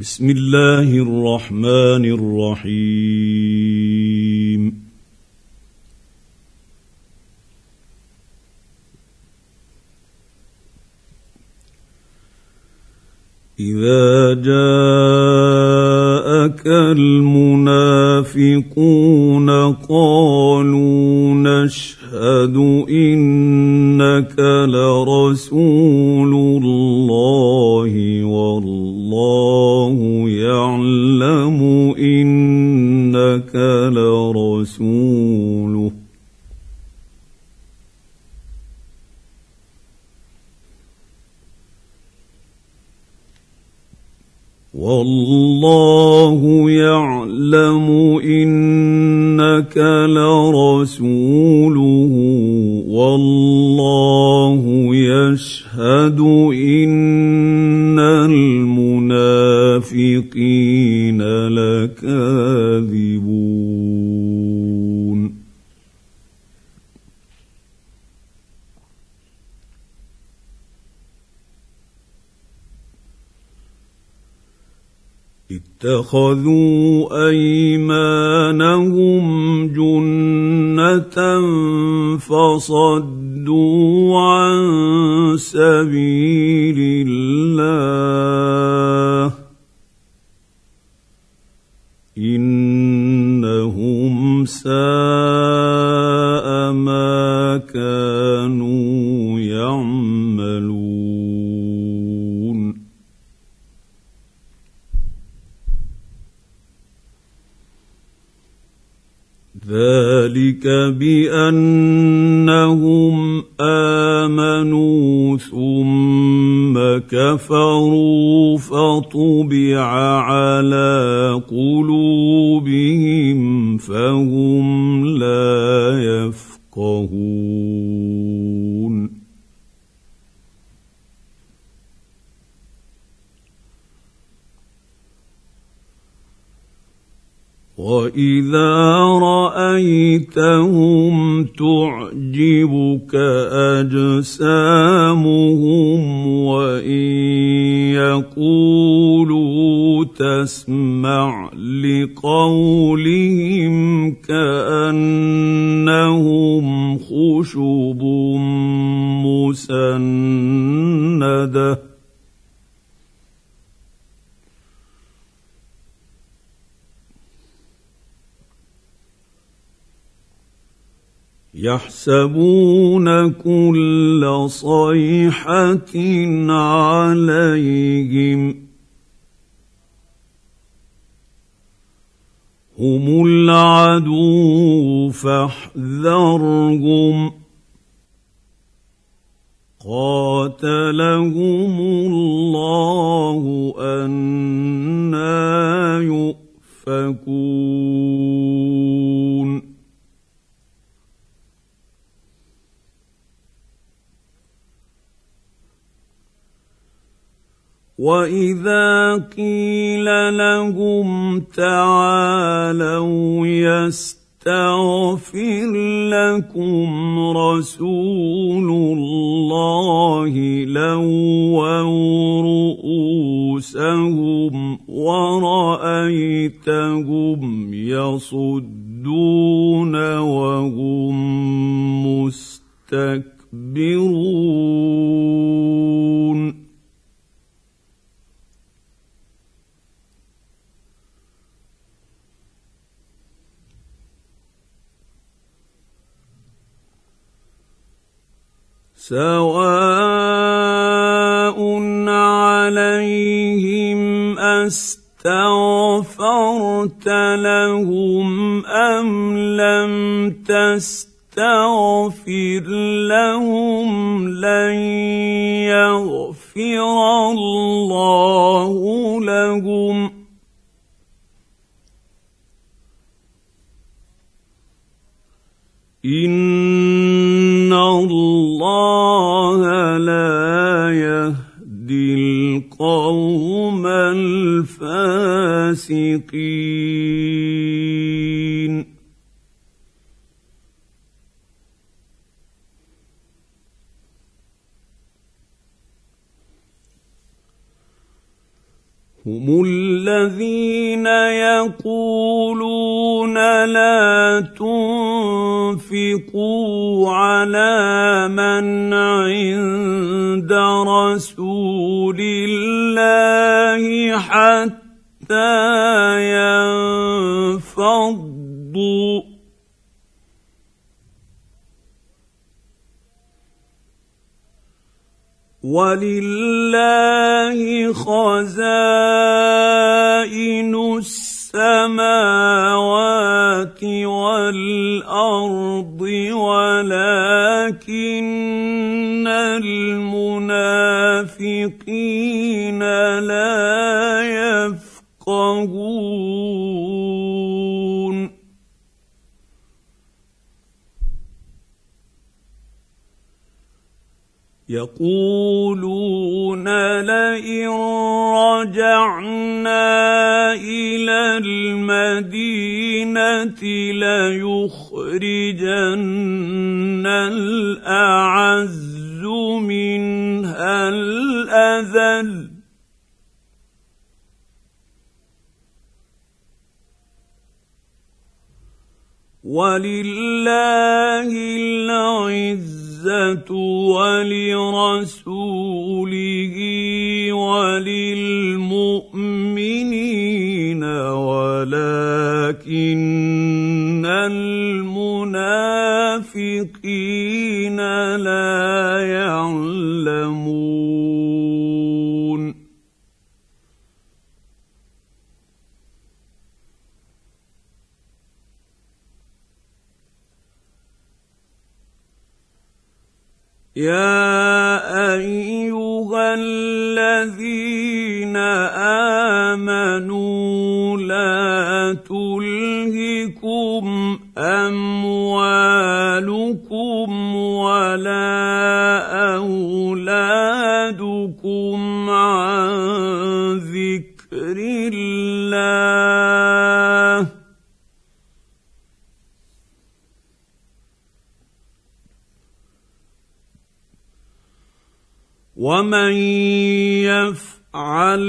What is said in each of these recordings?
بسم الله الرحمن الرحيم اذا جاءك المنافقون قالوا نشهد انك لرسول إنك لرسوله. والله يعلم إنك لرسوله. اتخذوا أيمانهم جنة فصدوا عن سبيل الله ذلك بأنهم آمنوا ثم كفروا فطبع على قلوبهم فهم لا يفقهون واذا رايتهم تعجبك اجسامهم وان يقولوا تسمع لقولهم كانهم خشب مسنده يحسبون كل صيحة عليهم هم العدو فاحذرهم قاتلهم الله أنا يؤفكون واذا قيل لهم تعالوا يستغفر لكم رسول الله لووا رؤوسهم ورايتهم يصدون وهم مستكبرون سواء عليهم استغفرت لهم ام لم تستغفر لهم لن يغفر الله لهم ان هم الذين يقولون لا تنفقوا على من عند رسول الله حتى ينفضوا. ولله خزائن السماوات والارض ولكن المنافقين لا يقولون لئن رجعنا إلى المدينة ليخرجن الأعز منها الأذل. ولله العزه العزة ولرسوله وللمؤمنين يا ايها الذين امنوا لا تلهكم اموالكم ولا ومن يفعل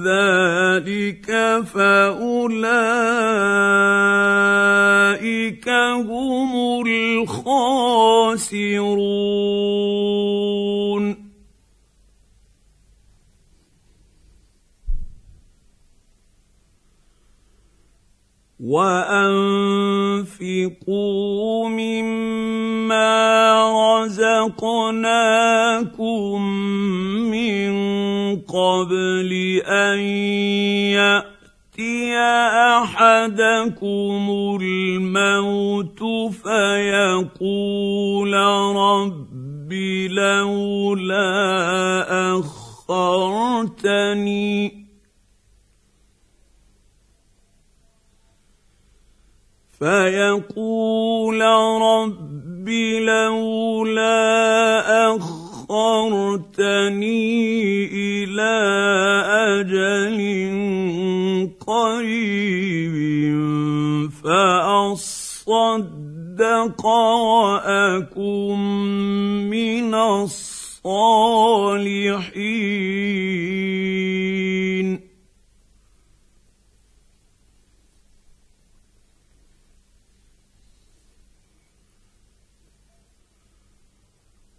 ذلك فاولئك هم الخاسرون وانفقوا مما رزقناكم من قبل ان ياتي احدكم الموت فيقول رب لولا اخرتني فيقول رب لولا أخرتني إلى أجل قريب فأصدق وأكن من الصالحين.